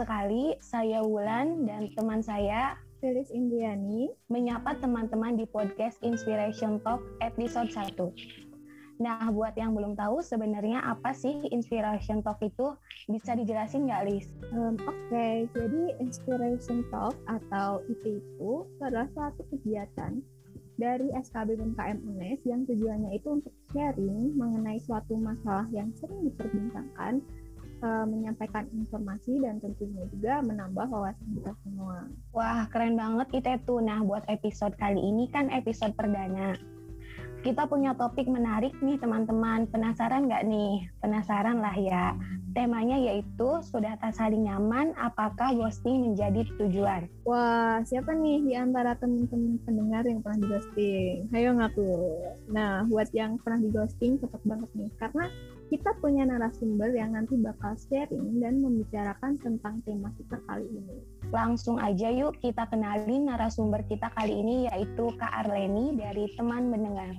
Sekali saya Wulan dan teman saya Felis Indiani menyapa teman-teman di podcast Inspiration Talk episode 1. Nah, buat yang belum tahu sebenarnya apa sih Inspiration Talk itu? Bisa dijelasin nggak, Lis? Um, Oke, okay. jadi Inspiration Talk atau IT itu adalah suatu kegiatan dari SKB BMKM UNES yang tujuannya itu untuk sharing mengenai suatu masalah yang sering diperbincangkan uh, menyampaikan informasi dan tentunya juga menambah wawasan kita semua. Wah, keren banget kita tuh. Nah, buat episode kali ini kan episode perdana. Kita punya topik menarik nih teman-teman. Penasaran nggak nih? Penasaran lah ya. Temanya yaitu sudah tak saling nyaman, apakah ghosting menjadi tujuan? Wah, siapa nih di antara teman-teman pendengar yang pernah di ghosting? Ayo ngaku. Nah, buat yang pernah di ghosting cepet banget nih, karena kita punya narasumber yang nanti bakal sharing dan membicarakan tentang tema kita kali ini. Langsung aja yuk kita kenalin narasumber kita kali ini yaitu Kak Arleni dari Teman Mendengar.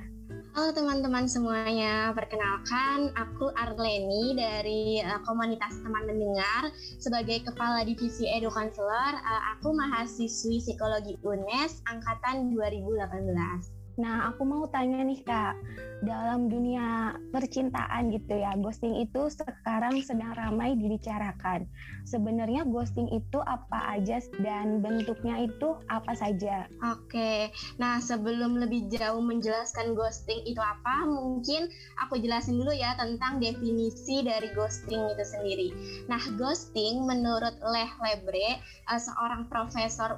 Halo teman-teman semuanya, perkenalkan aku Arleni dari uh, komunitas teman mendengar sebagai Kepala Divisi Edu Counselor. Uh, aku mahasiswi Psikologi UNES angkatan 2018. Nah, aku mau tanya nih Kak, dalam dunia percintaan gitu ya, ghosting itu sekarang sedang ramai dibicarakan. Sebenarnya ghosting itu apa aja dan bentuknya itu apa saja? Oke, nah sebelum lebih jauh menjelaskan ghosting itu apa, mungkin aku jelasin dulu ya tentang definisi dari ghosting itu sendiri. Nah, ghosting menurut Leh Lebre, uh, seorang profesor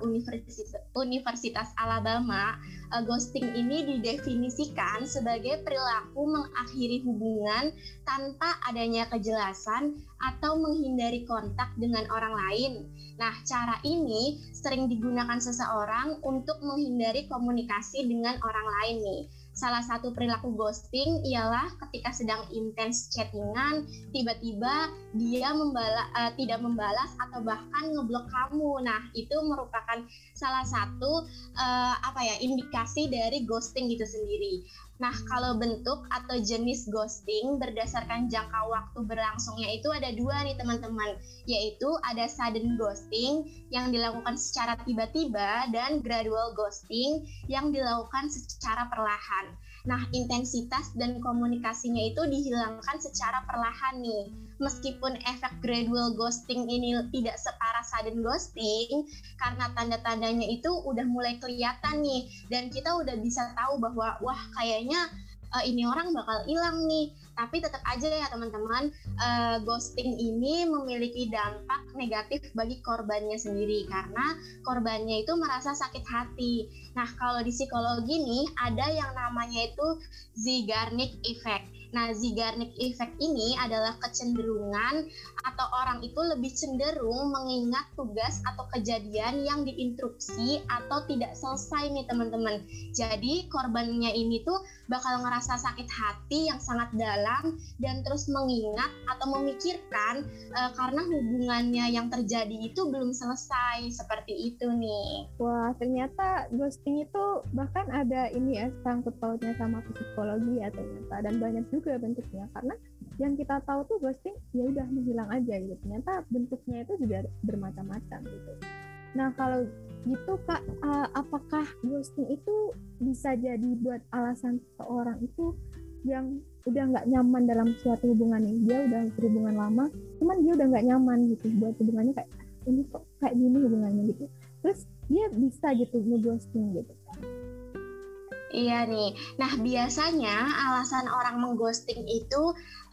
Universitas Alabama, uh, ghosting ini didefinisikan sebagai perilaku mengakhiri hubungan tanpa adanya kejelasan atau menghindari kontak dengan orang lain. Nah, cara ini sering digunakan seseorang untuk menghindari komunikasi dengan orang lain nih Salah satu perilaku ghosting ialah ketika sedang intens chattingan, tiba-tiba dia membala, uh, tidak membalas atau bahkan ngeblok kamu. Nah, itu merupakan salah satu uh, apa ya indikasi dari ghosting itu sendiri. Nah, kalau bentuk atau jenis ghosting berdasarkan jangka waktu berlangsungnya itu ada dua nih teman-teman, yaitu ada sudden ghosting yang dilakukan secara tiba-tiba dan gradual ghosting yang dilakukan secara perlahan. Nah, intensitas dan komunikasinya itu dihilangkan secara perlahan nih. Meskipun efek gradual ghosting ini tidak separah sudden ghosting, karena tanda-tandanya itu udah mulai kelihatan nih, dan kita udah bisa tahu bahwa wah kayaknya uh, ini orang bakal hilang nih tapi tetap aja ya teman-teman uh, ghosting ini memiliki dampak negatif bagi korbannya sendiri karena korbannya itu merasa sakit hati. Nah kalau di psikologi nih ada yang namanya itu Zeigarnik Effect. Nah, Zeigarnik Effect ini adalah kecenderungan atau orang itu lebih cenderung mengingat tugas atau kejadian yang diinterupsi atau tidak selesai nih teman-teman. Jadi korbannya ini tuh bakal ngerasa sakit hati yang sangat dalam dan terus mengingat atau memikirkan uh, karena hubungannya yang terjadi itu belum selesai seperti itu nih. Wah ternyata ghosting itu bahkan ada ini ya sangkut pautnya sama psikologi ya ternyata dan banyak juga bentuknya. Karena yang kita tahu tuh ghosting ya udah menghilang aja gitu. Ternyata bentuknya itu juga bermacam-macam gitu. Nah kalau gitu kak, uh, apakah ghosting itu bisa jadi buat alasan seseorang itu yang udah nggak nyaman dalam suatu hubungan nih dia udah berhubungan lama cuman dia udah nggak nyaman gitu buat hubungannya kayak ini kok kayak gini hubungannya gitu. Terus dia bisa gitu ngeghosting gitu Iya nih. Nah, biasanya alasan orang mengghosting itu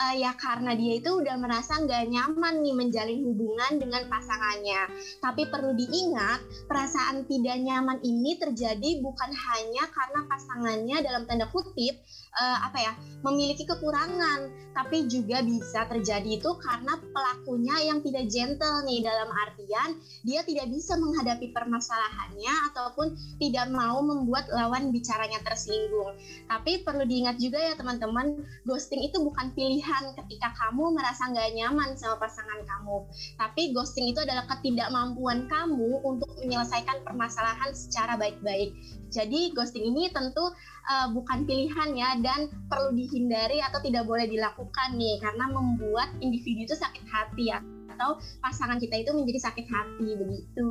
uh, ya karena dia itu udah merasa nggak nyaman nih menjalin hubungan dengan pasangannya. Tapi perlu diingat, perasaan tidak nyaman ini terjadi bukan hanya karena pasangannya dalam tanda kutip uh, apa ya memiliki kekurangan, tapi juga bisa terjadi itu karena pelakunya yang tidak gentle nih dalam artian dia tidak bisa menghadapi permasalahannya ataupun tidak mau membuat lawan bicaranya tersinggung. Tapi perlu diingat juga ya teman-teman, ghosting itu bukan pilihan ketika kamu merasa nggak nyaman sama pasangan kamu. Tapi ghosting itu adalah ketidakmampuan kamu untuk menyelesaikan permasalahan secara baik-baik. Jadi ghosting ini tentu uh, bukan pilihan ya dan perlu dihindari atau tidak boleh dilakukan nih karena membuat individu itu sakit hati ya atau pasangan kita itu menjadi sakit hati begitu.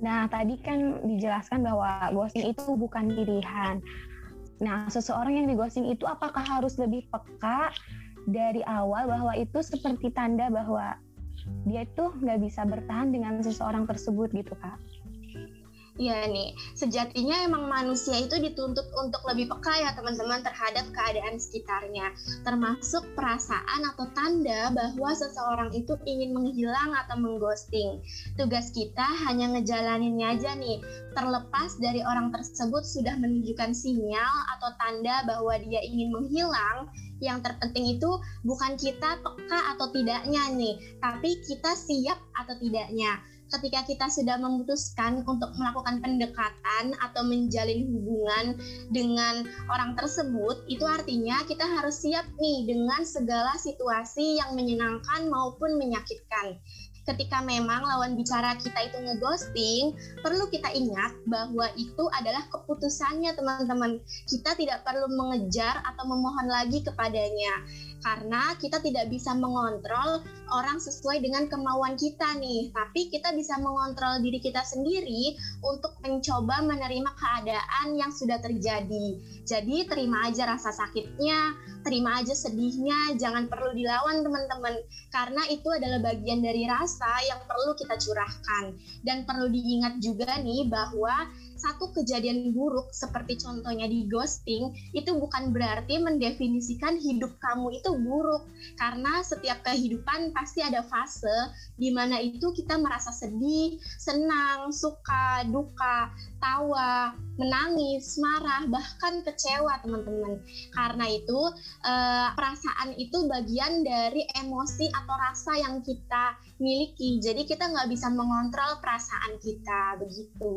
Nah, tadi kan dijelaskan bahwa ghosting itu bukan pilihan. Nah, seseorang yang di ghosting itu apakah harus lebih peka dari awal bahwa itu seperti tanda bahwa dia itu nggak bisa bertahan dengan seseorang tersebut gitu, Kak? Iya nih, sejatinya emang manusia itu dituntut untuk lebih peka ya teman-teman terhadap keadaan sekitarnya, termasuk perasaan atau tanda bahwa seseorang itu ingin menghilang atau mengghosting. Tugas kita hanya ngejalaninnya aja nih, terlepas dari orang tersebut sudah menunjukkan sinyal atau tanda bahwa dia ingin menghilang, yang terpenting itu bukan kita peka atau tidaknya nih, tapi kita siap atau tidaknya ketika kita sudah memutuskan untuk melakukan pendekatan atau menjalin hubungan dengan orang tersebut, itu artinya kita harus siap nih dengan segala situasi yang menyenangkan maupun menyakitkan ketika memang lawan bicara kita itu ngeghosting, perlu kita ingat bahwa itu adalah keputusannya teman-teman. Kita tidak perlu mengejar atau memohon lagi kepadanya karena kita tidak bisa mengontrol orang sesuai dengan kemauan kita nih, tapi kita bisa mengontrol diri kita sendiri untuk mencoba menerima keadaan yang sudah terjadi. Jadi terima aja rasa sakitnya, terima aja sedihnya, jangan perlu dilawan teman-teman, karena itu adalah bagian dari rasa yang perlu kita curahkan. Dan perlu diingat juga nih bahwa satu kejadian buruk seperti contohnya di ghosting itu bukan berarti mendefinisikan hidup kamu itu buruk karena setiap kehidupan pasti ada fase di mana itu kita merasa sedih, senang, suka, duka, tawa, menangis, marah, bahkan kecewa teman-teman. Karena itu eh, perasaan itu bagian dari emosi atau rasa yang kita miliki. Jadi kita nggak bisa mengontrol perasaan kita begitu.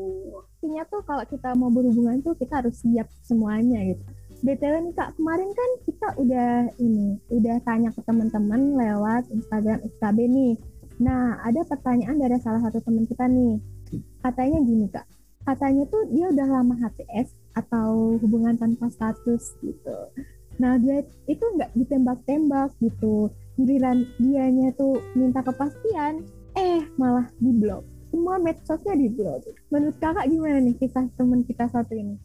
Intinya tuh kalau kita mau berhubungan tuh kita harus siap semuanya gitu. BTW nih Kak, kemarin kan kita udah ini, udah tanya ke teman-teman lewat Instagram SKB nih. Nah, ada pertanyaan dari salah satu teman kita nih. Katanya gini Kak, katanya tuh dia udah lama HTS atau hubungan tanpa status gitu. Nah, dia itu nggak ditembak-tembak gitu. Giliran dianya tuh minta kepastian, eh malah di blok. Semua medsosnya di blok. Menurut kakak gimana nih kisah teman kita satu ini?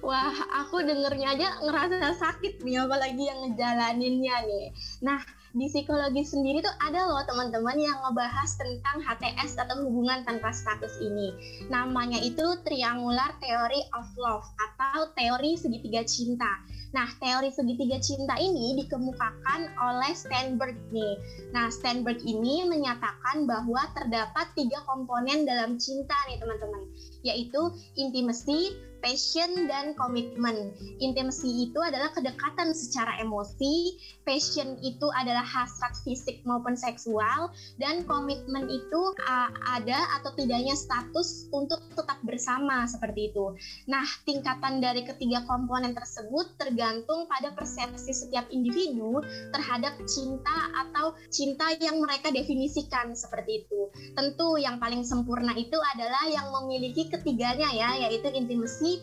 Wah, aku dengernya aja ngerasa sakit nih, apalagi yang ngejalaninnya nih. Nah, di psikologi sendiri tuh ada loh teman-teman yang ngebahas tentang HTS atau hubungan tanpa status ini. Namanya itu Triangular Theory of Love atau teori segitiga cinta. Nah, teori segitiga cinta ini dikemukakan oleh Steinberg nih. Nah, Steinberg ini menyatakan bahwa terdapat tiga komponen dalam cinta nih teman-teman, yaitu intimacy, passion dan komitmen. Intimacy itu adalah kedekatan secara emosi, passion itu adalah hasrat fisik maupun seksual, dan komitmen itu uh, ada atau tidaknya status untuk tetap bersama seperti itu. Nah, tingkatan dari ketiga komponen tersebut tergantung pada persepsi setiap individu terhadap cinta atau cinta yang mereka definisikan seperti itu. Tentu yang paling sempurna itu adalah yang memiliki ketiganya ya, yaitu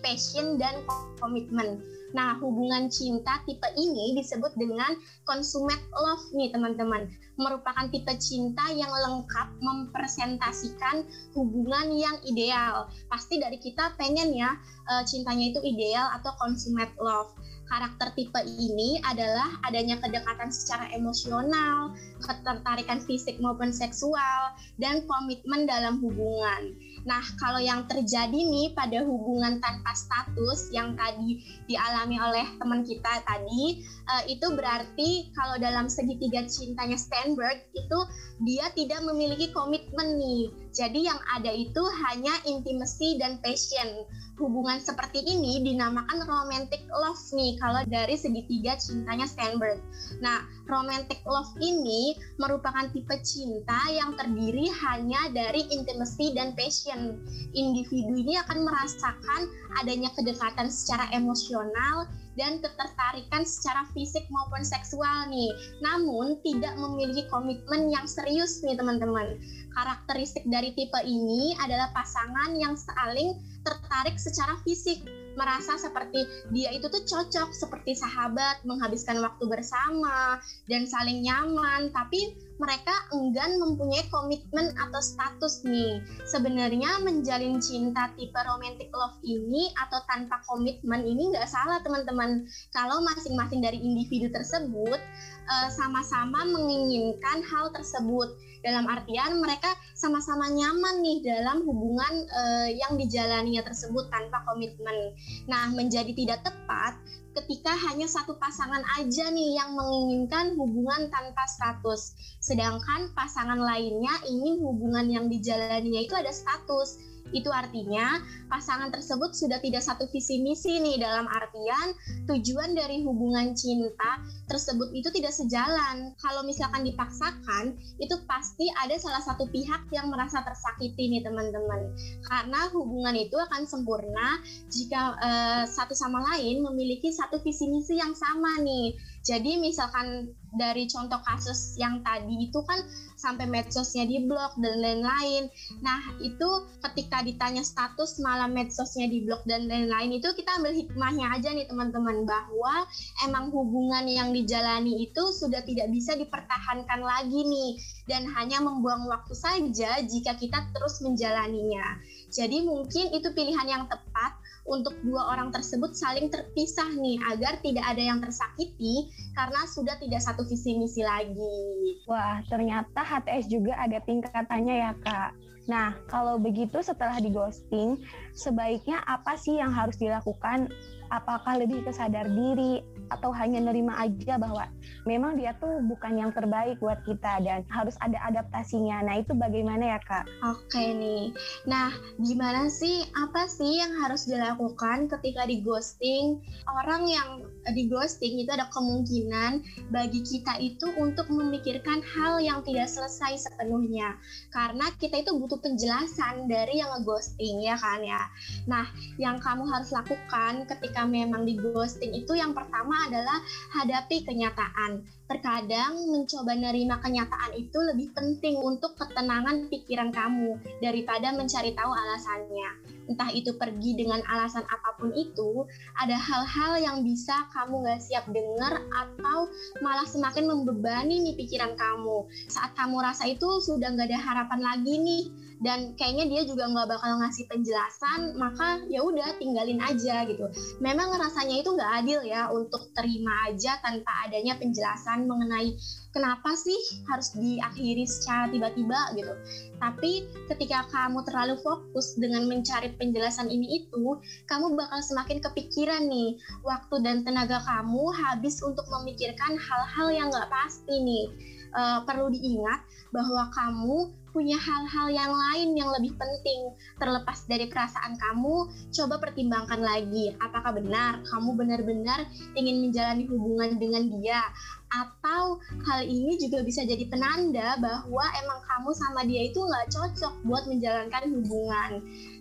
passion, dan komitmen. Nah, hubungan cinta tipe ini disebut dengan consummate love nih teman-teman. Merupakan tipe cinta yang lengkap mempresentasikan hubungan yang ideal. Pasti dari kita pengen ya eh, cintanya itu ideal atau consummate love. Karakter tipe ini adalah adanya kedekatan secara emosional, ketertarikan fisik maupun seksual, dan komitmen dalam hubungan. Nah, kalau yang terjadi nih pada hubungan tanpa status yang tadi dialami oleh teman kita tadi, uh, itu berarti kalau dalam segitiga cintanya Steinberg itu dia tidak memiliki komitmen nih. Jadi yang ada itu hanya intimacy dan passion hubungan seperti ini dinamakan romantic love nih kalau dari segitiga cintanya Steinberg. Nah, romantic love ini merupakan tipe cinta yang terdiri hanya dari intimacy dan passion. Individu ini akan merasakan adanya kedekatan secara emosional dan ketertarikan secara fisik maupun seksual nih. Namun tidak memiliki komitmen yang serius nih teman-teman. Karakteristik dari tipe ini adalah pasangan yang saling tertarik secara fisik merasa seperti dia itu tuh cocok seperti sahabat menghabiskan waktu bersama dan saling nyaman tapi mereka enggan mempunyai komitmen atau status nih. Sebenarnya menjalin cinta tipe romantic love ini atau tanpa komitmen ini nggak salah teman-teman. Kalau masing-masing dari individu tersebut eh, sama-sama menginginkan hal tersebut dalam artian mereka sama-sama nyaman nih dalam hubungan uh, yang dijalaninya tersebut tanpa komitmen. Nah, menjadi tidak tepat ketika hanya satu pasangan aja nih yang menginginkan hubungan tanpa status, sedangkan pasangan lainnya ingin hubungan yang dijalaninya itu ada status. Itu artinya pasangan tersebut sudah tidak satu visi misi nih dalam artian tujuan dari hubungan cinta tersebut itu tidak sejalan. Kalau misalkan dipaksakan, itu pasti ada salah satu pihak yang merasa tersakiti nih teman-teman. Karena hubungan itu akan sempurna jika uh, satu sama lain memiliki satu visi misi yang sama nih. Jadi misalkan dari contoh kasus yang tadi itu kan sampai medsosnya diblok dan lain-lain. Nah, itu ketika ditanya status malah medsosnya diblok dan lain-lain itu kita ambil hikmahnya aja nih teman-teman bahwa emang hubungan yang dijalani itu sudah tidak bisa dipertahankan lagi nih dan hanya membuang waktu saja jika kita terus menjalaninya. Jadi mungkin itu pilihan yang tepat untuk dua orang tersebut saling terpisah nih agar tidak ada yang tersakiti karena sudah tidak satu visi misi lagi. Wah, ternyata HTS juga ada tingkatannya ya, Kak. Nah, kalau begitu setelah di ghosting, sebaiknya apa sih yang harus dilakukan? Apakah lebih ke sadar diri atau hanya nerima aja bahwa memang dia tuh bukan yang terbaik buat kita dan harus ada adaptasinya. Nah, itu bagaimana ya, Kak? Oke nih. Nah, gimana sih apa sih yang harus dilakukan ketika di ghosting? Orang yang di ghosting itu ada kemungkinan bagi kita itu untuk memikirkan hal yang tidak selesai sepenuhnya. Karena kita itu butuh penjelasan dari yang ngeghosting ya kan ya. Nah, yang kamu harus lakukan ketika memang di ghosting itu yang pertama adalah hadapi kenyataan. Terkadang mencoba nerima kenyataan itu lebih penting untuk ketenangan pikiran kamu daripada mencari tahu alasannya. Entah itu pergi dengan alasan apa pun itu, ada hal-hal yang bisa kamu gak siap dengar atau malah semakin membebani nih pikiran kamu. Saat kamu rasa itu sudah gak ada harapan lagi nih, dan kayaknya dia juga nggak bakal ngasih penjelasan maka ya udah tinggalin aja gitu memang rasanya itu nggak adil ya untuk terima aja tanpa adanya penjelasan mengenai kenapa sih harus diakhiri secara tiba-tiba gitu. Tapi ketika kamu terlalu fokus dengan mencari penjelasan ini itu kamu bakal semakin kepikiran nih waktu dan tenaga kamu habis untuk memikirkan hal-hal yang nggak pasti nih. Uh, perlu diingat bahwa kamu punya hal-hal yang lain yang lebih penting. Terlepas dari perasaan kamu coba pertimbangkan lagi. Apakah benar kamu benar-benar ingin menjalani hubungan dengan dia atau hal ini juga bisa jadi penanda bahwa emang kamu sama dia itu nggak cocok buat menjalankan hubungan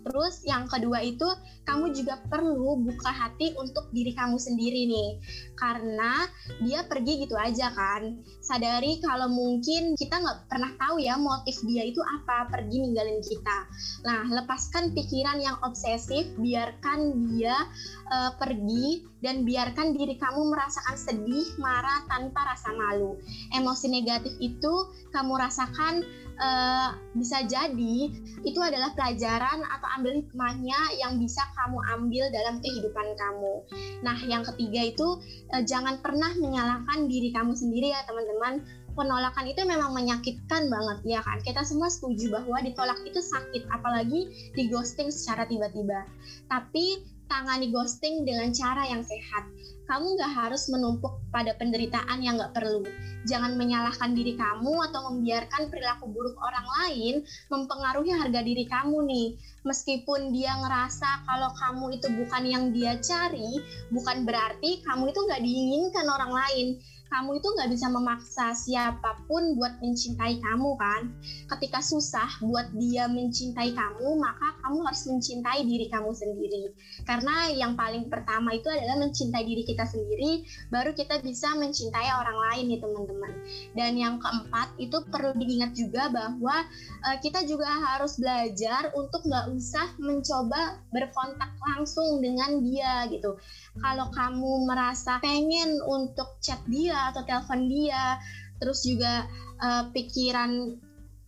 Terus yang kedua itu kamu juga perlu buka hati untuk diri kamu sendiri nih. Karena dia pergi gitu aja kan. Sadari kalau mungkin kita nggak pernah tahu ya motif dia itu apa pergi ninggalin kita. Nah, lepaskan pikiran yang obsesif, biarkan dia uh, pergi dan biarkan diri kamu merasakan sedih, marah tanpa rasa malu. Emosi negatif itu kamu rasakan uh, bisa jadi itu adalah pelajaran atau ambil hikmahnya yang bisa kamu ambil dalam kehidupan kamu. Nah, yang ketiga itu uh, jangan pernah menyalahkan diri kamu sendiri ya teman-teman. Penolakan itu memang menyakitkan banget ya kan. Kita semua setuju bahwa ditolak itu sakit, apalagi di ghosting secara tiba-tiba. Tapi tangani ghosting dengan cara yang sehat kamu nggak harus menumpuk pada penderitaan yang nggak perlu. Jangan menyalahkan diri kamu atau membiarkan perilaku buruk orang lain mempengaruhi harga diri kamu nih. Meskipun dia ngerasa kalau kamu itu bukan yang dia cari, bukan berarti kamu itu nggak diinginkan orang lain. Kamu itu nggak bisa memaksa siapa pun buat mencintai kamu kan. Ketika susah buat dia mencintai kamu, maka kamu harus mencintai diri kamu sendiri. Karena yang paling pertama itu adalah mencintai diri kita sendiri, baru kita bisa mencintai orang lain nih teman-teman. Dan yang keempat itu perlu diingat juga bahwa uh, kita juga harus belajar untuk nggak usah mencoba berkontak langsung dengan dia gitu. Kalau kamu merasa pengen untuk chat dia atau telepon dia, terus juga uh, pikiran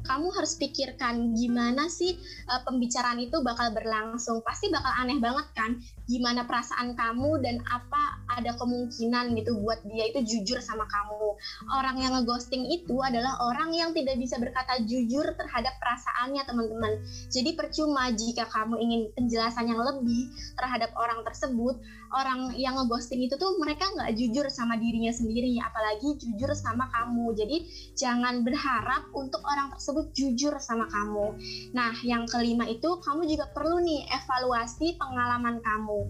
kamu harus pikirkan gimana sih uh, pembicaraan itu bakal berlangsung. Pasti bakal aneh banget kan gimana perasaan kamu dan apa ada kemungkinan gitu buat dia itu jujur sama kamu. Orang yang ngeghosting itu adalah orang yang tidak bisa berkata jujur terhadap perasaannya teman-teman. Jadi percuma jika kamu ingin penjelasan yang lebih terhadap orang tersebut, orang yang ngeghosting itu tuh mereka nggak jujur sama dirinya sendiri, apalagi jujur sama kamu. Jadi jangan berharap untuk orang tersebut jujur sama kamu. Nah, yang kelima itu kamu juga perlu nih evaluasi pengalaman kamu kamu.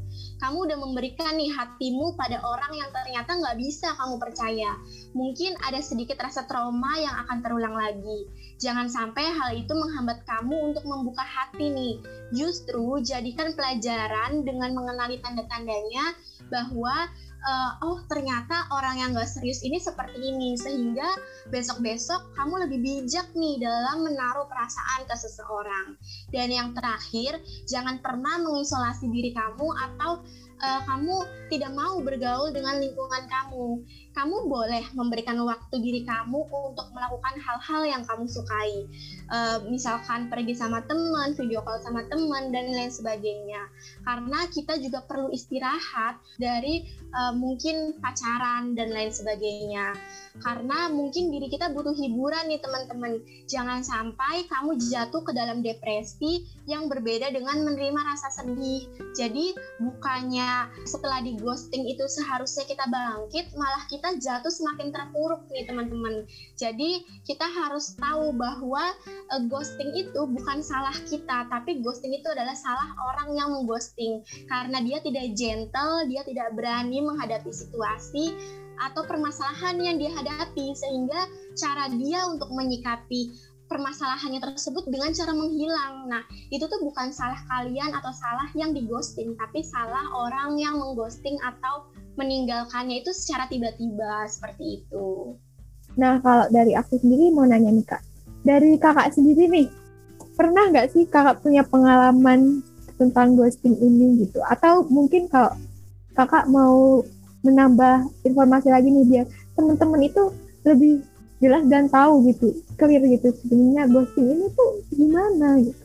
udah memberikan nih hatimu pada orang yang ternyata nggak bisa kamu percaya. Mungkin ada sedikit rasa trauma yang akan terulang lagi. Jangan sampai hal itu menghambat kamu untuk membuka hati nih. Justru jadikan pelajaran dengan mengenali tanda-tandanya bahwa uh, oh ternyata orang yang gak serius ini seperti ini. Sehingga besok-besok kamu lebih bijak nih dalam menaruh perasaan ke seseorang. Dan yang terakhir jangan pernah mengisolasi diri kamu atau uh, kamu tidak mau bergaul dengan lingkungan kamu kamu boleh memberikan waktu diri kamu untuk melakukan hal-hal yang kamu sukai. Uh, misalkan pergi sama teman, video call sama teman, dan lain sebagainya. Karena kita juga perlu istirahat dari uh, mungkin pacaran dan lain sebagainya. Karena mungkin diri kita butuh hiburan nih teman-teman. Jangan sampai kamu jatuh ke dalam depresi yang berbeda dengan menerima rasa sedih. Jadi bukannya setelah di ghosting itu seharusnya kita bangkit, malah kita kita jatuh semakin terpuruk nih teman-teman. Jadi kita harus tahu bahwa uh, ghosting itu bukan salah kita, tapi ghosting itu adalah salah orang yang mengghosting karena dia tidak gentle, dia tidak berani menghadapi situasi atau permasalahan yang dia hadapi sehingga cara dia untuk menyikapi permasalahannya tersebut dengan cara menghilang. Nah, itu tuh bukan salah kalian atau salah yang digosting, tapi salah orang yang mengghosting atau meninggalkannya itu secara tiba-tiba seperti itu. Nah, kalau dari aku sendiri mau nanya nih kak, dari kakak sendiri nih, pernah nggak sih kakak punya pengalaman tentang ghosting ini gitu? Atau mungkin kalau kakak mau menambah informasi lagi nih biar teman-teman itu lebih jelas dan tahu gitu, clear gitu sebenarnya ghosting ini tuh gimana gitu.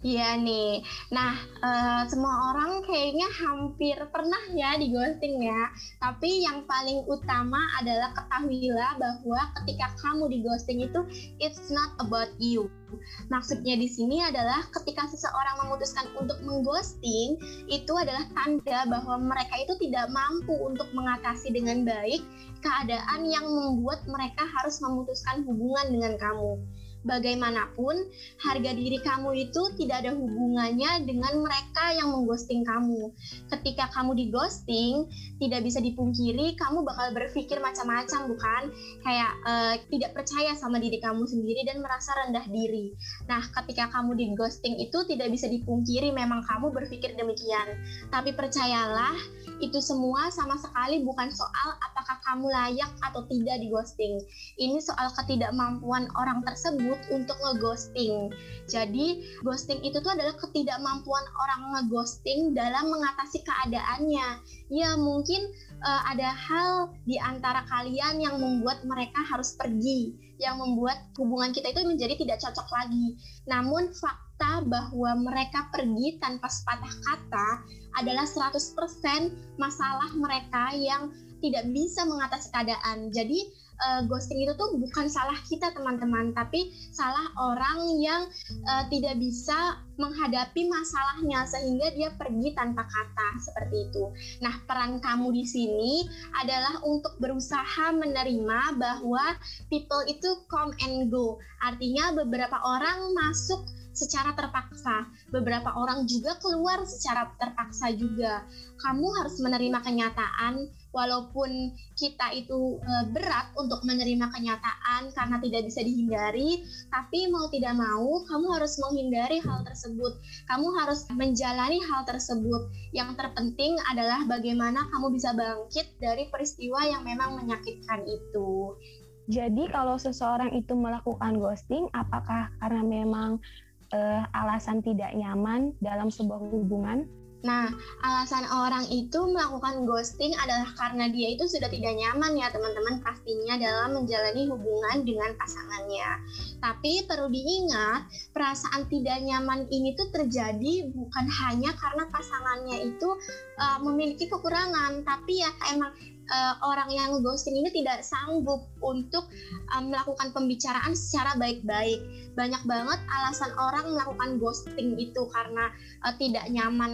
Iya nih. Nah, uh, semua orang kayaknya hampir pernah ya di ghosting ya. Tapi yang paling utama adalah ketahuilah bahwa ketika kamu di ghosting itu it's not about you. Maksudnya di sini adalah ketika seseorang memutuskan untuk mengghosting, itu adalah tanda bahwa mereka itu tidak mampu untuk mengatasi dengan baik keadaan yang membuat mereka harus memutuskan hubungan dengan kamu bagaimanapun harga diri kamu itu tidak ada hubungannya dengan mereka yang mengghosting kamu. Ketika kamu di ghosting, tidak bisa dipungkiri kamu bakal berpikir macam-macam bukan? Kayak uh, tidak percaya sama diri kamu sendiri dan merasa rendah diri. Nah, ketika kamu di ghosting itu tidak bisa dipungkiri memang kamu berpikir demikian. Tapi percayalah, itu semua sama sekali bukan soal apakah kamu layak atau tidak di ghosting. Ini soal ketidakmampuan orang tersebut untuk ngeghosting. Jadi, ghosting itu tuh adalah ketidakmampuan orang ngeghosting dalam mengatasi keadaannya. Ya, mungkin uh, ada hal di antara kalian yang membuat mereka harus pergi, yang membuat hubungan kita itu menjadi tidak cocok lagi. Namun fakta bahwa mereka pergi tanpa sepatah kata adalah 100% masalah mereka yang tidak bisa mengatasi keadaan. Jadi uh, ghosting itu tuh bukan salah kita teman-teman, tapi salah orang yang uh, tidak bisa menghadapi masalahnya sehingga dia pergi tanpa kata seperti itu. Nah, peran kamu di sini adalah untuk berusaha menerima bahwa people itu come and go. Artinya beberapa orang masuk secara terpaksa. Beberapa orang juga keluar secara terpaksa juga. Kamu harus menerima kenyataan walaupun kita itu e, berat untuk menerima kenyataan karena tidak bisa dihindari, tapi mau tidak mau kamu harus menghindari hal tersebut. Kamu harus menjalani hal tersebut. Yang terpenting adalah bagaimana kamu bisa bangkit dari peristiwa yang memang menyakitkan itu. Jadi kalau seseorang itu melakukan ghosting, apakah karena memang uh, alasan tidak nyaman dalam sebuah hubungan? Nah, alasan orang itu melakukan ghosting adalah karena dia itu sudah tidak nyaman ya teman-teman pastinya dalam menjalani hubungan dengan pasangannya. Tapi perlu diingat, perasaan tidak nyaman ini tuh terjadi bukan hanya karena pasangannya itu uh, memiliki kekurangan, tapi ya emang uh, orang yang ghosting ini tidak sanggup untuk uh, melakukan pembicaraan secara baik-baik. Banyak banget alasan orang melakukan ghosting itu karena uh, tidak nyaman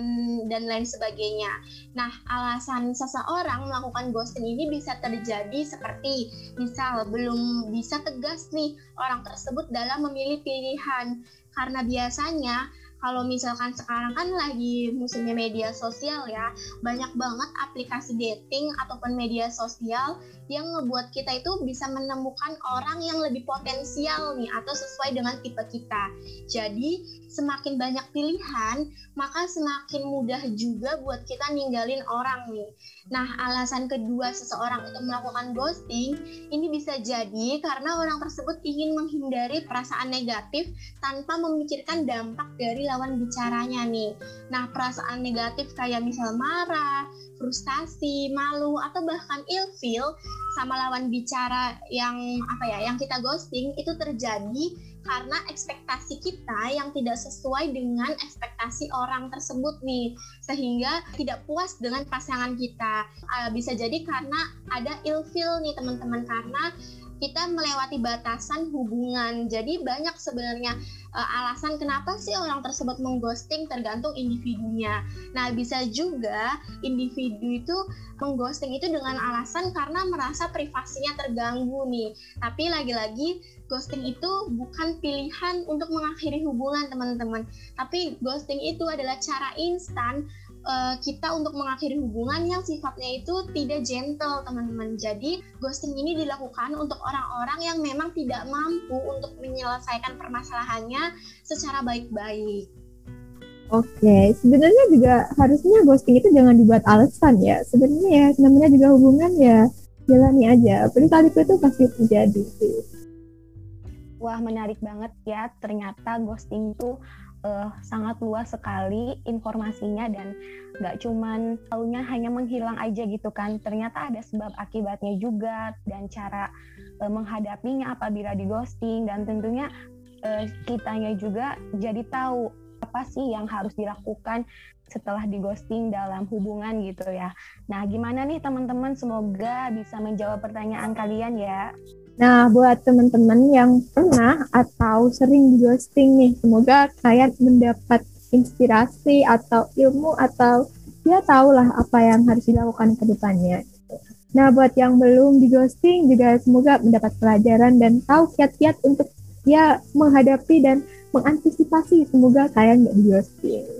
dan lain sebagainya. Nah, alasan seseorang melakukan ghosting ini bisa terjadi seperti misal belum bisa tegas nih orang tersebut dalam memilih pilihan karena biasanya kalau misalkan sekarang kan lagi musimnya media sosial ya, banyak banget aplikasi dating ataupun media sosial yang ngebuat kita itu bisa menemukan orang yang lebih potensial nih atau sesuai dengan tipe kita. Jadi semakin banyak pilihan, maka semakin mudah juga buat kita ninggalin orang nih. Nah, alasan kedua seseorang itu melakukan ghosting ini bisa jadi karena orang tersebut ingin menghindari perasaan negatif tanpa memikirkan dampak dari lawan bicaranya nih. Nah, perasaan negatif kayak misal marah, frustasi, malu atau bahkan ilfeel sama lawan bicara yang apa ya yang kita ghosting itu terjadi karena ekspektasi kita yang tidak sesuai dengan ekspektasi orang tersebut nih. Sehingga tidak puas dengan pasangan kita. Uh, bisa jadi karena ada ilfeel nih teman-teman. Karena kita melewati batasan hubungan. Jadi banyak sebenarnya uh, alasan kenapa sih orang tersebut mengghosting tergantung individunya. Nah, bisa juga individu itu mengghosting itu dengan alasan karena merasa privasinya terganggu nih. Tapi lagi-lagi ghosting itu bukan pilihan untuk mengakhiri hubungan, teman-teman. Tapi ghosting itu adalah cara instan uh, kita untuk mengakhiri hubungan yang sifatnya itu tidak gentle teman-teman. Jadi ghosting ini dilakukan untuk orang-orang yang memang tidak mampu untuk menyelesaikan permasalahannya secara baik-baik. Oke, sebenarnya juga harusnya ghosting itu jangan dibuat alasan ya. Sebenarnya ya namanya juga hubungan ya jalani aja. Kali itu pasti terjadi sih. Wah menarik banget ya. Ternyata ghosting itu uh, sangat luas sekali informasinya dan nggak cuman tahunya hanya menghilang aja gitu kan ternyata ada sebab akibatnya juga dan cara uh, menghadapinya apabila di ghosting dan tentunya uh, kitanya juga jadi tahu apa sih yang harus dilakukan setelah di ghosting dalam hubungan gitu ya. Nah, gimana nih teman-teman? Semoga bisa menjawab pertanyaan kalian ya. Nah, buat teman-teman yang pernah atau sering di ghosting nih, semoga kalian mendapat inspirasi atau ilmu atau ya tahulah apa yang harus dilakukan ke depannya. Nah, buat yang belum di ghosting juga semoga mendapat pelajaran dan tahu kiat-kiat untuk ya menghadapi dan mengantisipasi semoga kalian nggak di ghosting.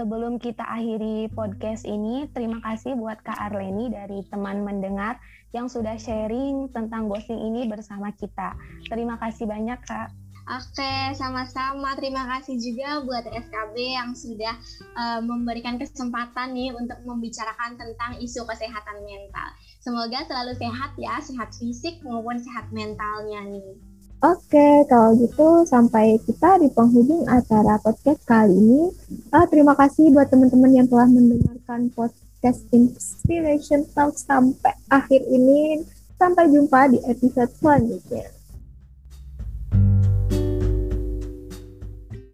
Sebelum kita akhiri podcast ini, terima kasih buat Kak Arleni dari teman mendengar yang sudah sharing tentang ghosting ini bersama kita. Terima kasih banyak, Kak. Oke, sama-sama. Terima kasih juga buat SKB yang sudah uh, memberikan kesempatan nih untuk membicarakan tentang isu kesehatan mental. Semoga selalu sehat ya, sehat fisik maupun sehat mentalnya nih. Oke, kalau gitu sampai kita di penghubung acara podcast kali ini. Uh, terima kasih buat teman-teman yang telah mendengarkan podcast Inspiration Talk sampai akhir ini. Sampai jumpa di episode selanjutnya.